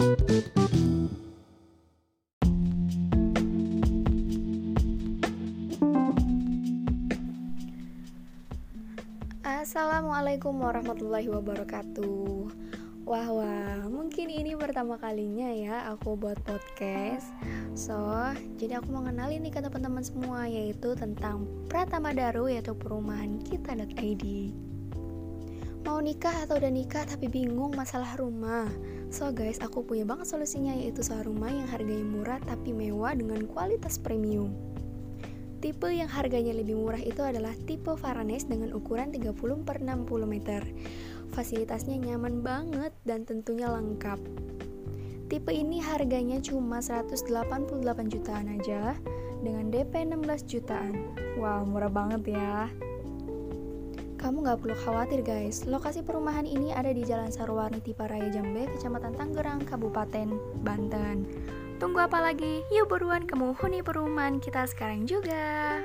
Assalamualaikum warahmatullahi wabarakatuh. Wah wah, mungkin ini pertama kalinya ya aku buat podcast. So, jadi aku mau kenalin nih ke teman-teman semua Yaitu tentang Pratama Daru yaitu perumahan kita.id Mau nikah atau udah nikah tapi bingung masalah rumah So guys, aku punya banget solusinya yaitu sewa rumah yang harganya murah tapi mewah dengan kualitas premium Tipe yang harganya lebih murah itu adalah tipe Varanes dengan ukuran 30 per 60 meter. Fasilitasnya nyaman banget dan tentunya lengkap. Tipe ini harganya cuma 188 jutaan aja dengan DP 16 jutaan. Wow, murah banget ya. Kamu gak perlu khawatir guys, lokasi perumahan ini ada di Jalan Sarwarni Tiparaya Jambe, Kecamatan Tangerang, Kabupaten Banten. Tunggu apa lagi? Yuk buruan kamu huni perumahan kita sekarang juga.